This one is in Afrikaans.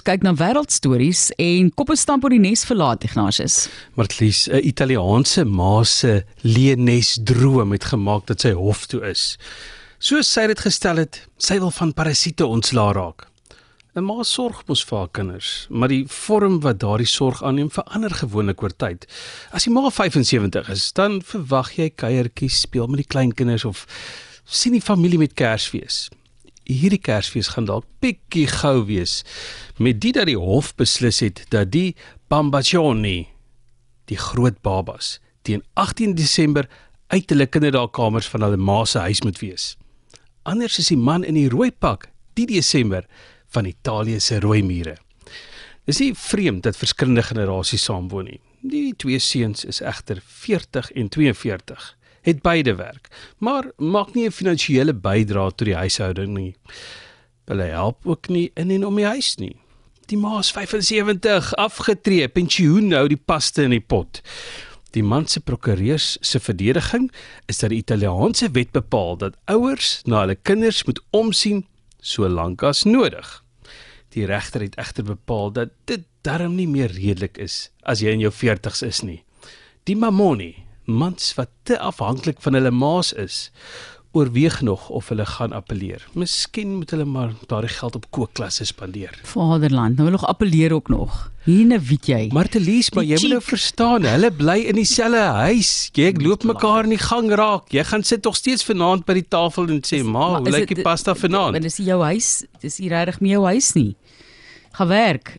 ons kyk na wêreldstories en koppe stamp oor die nes verlaat Ignatius. Martlies, 'n Italiaanse ma se leenes droom het gemaak dat sy hof toe is. Soos sy dit gestel het, sy wil van parasiete ontslaa raak. 'n Ma sorg mos vir haar kinders, maar die vorm wat daardie sorg aanneem verander gewoonlik oor tyd. As die ma 75 is, dan verwag jy kuiertjies, speel met die kleinkinders of sien die familie met Kersfees hierdie Kersfees gaan dalk bietjie gou wees met dit dat die hof beslis het dat die Bambacioni die groot babas teen 18 Desember uit hulle kinderdagkamers van hulle ma se huis moet wees. Anders is die man in die rooi pak die Desember van Italië se rooi mure. Dis nie vreemd dat verskillende generasies saamwoon nie. Die twee seuns is egter 40 en 42 het beide werk, maar maak nie 'n finansiële bydrae tot die huishouding nie. Hulle help ook nie in en om die huis nie. Die ma is 75, afgetree, pensioen nou die paste in die pot. Die man se prokureurs se verdediging is dat die Italiaanse wet bepaal dat ouers na hulle kinders moet omsien solank as nodig. Die regter het egter bepaal dat dit darm nie meer redelik is as jy in jou 40's is nie. Die Mamoni mans wat te afhanklik van hulle maas is, oorweeg nog of hulle gaan appeleer. Miskien moet hulle maar daardie geld op kookklasse spandeer. Vaderland, nou wil nog appeleer ook nog. Hierne weet jy. Maar te lees, maar jy moet nou verstaan, hulle bly in dieselfde huis. Jy loop mekaar in die gang raak. Jy gaan sit tog steeds vanaand by die tafel en sê, "Ma, hoe lyk die pasta vanaand?" Want dis jou huis, dis nie regtig meer jou huis nie. Gaan werk.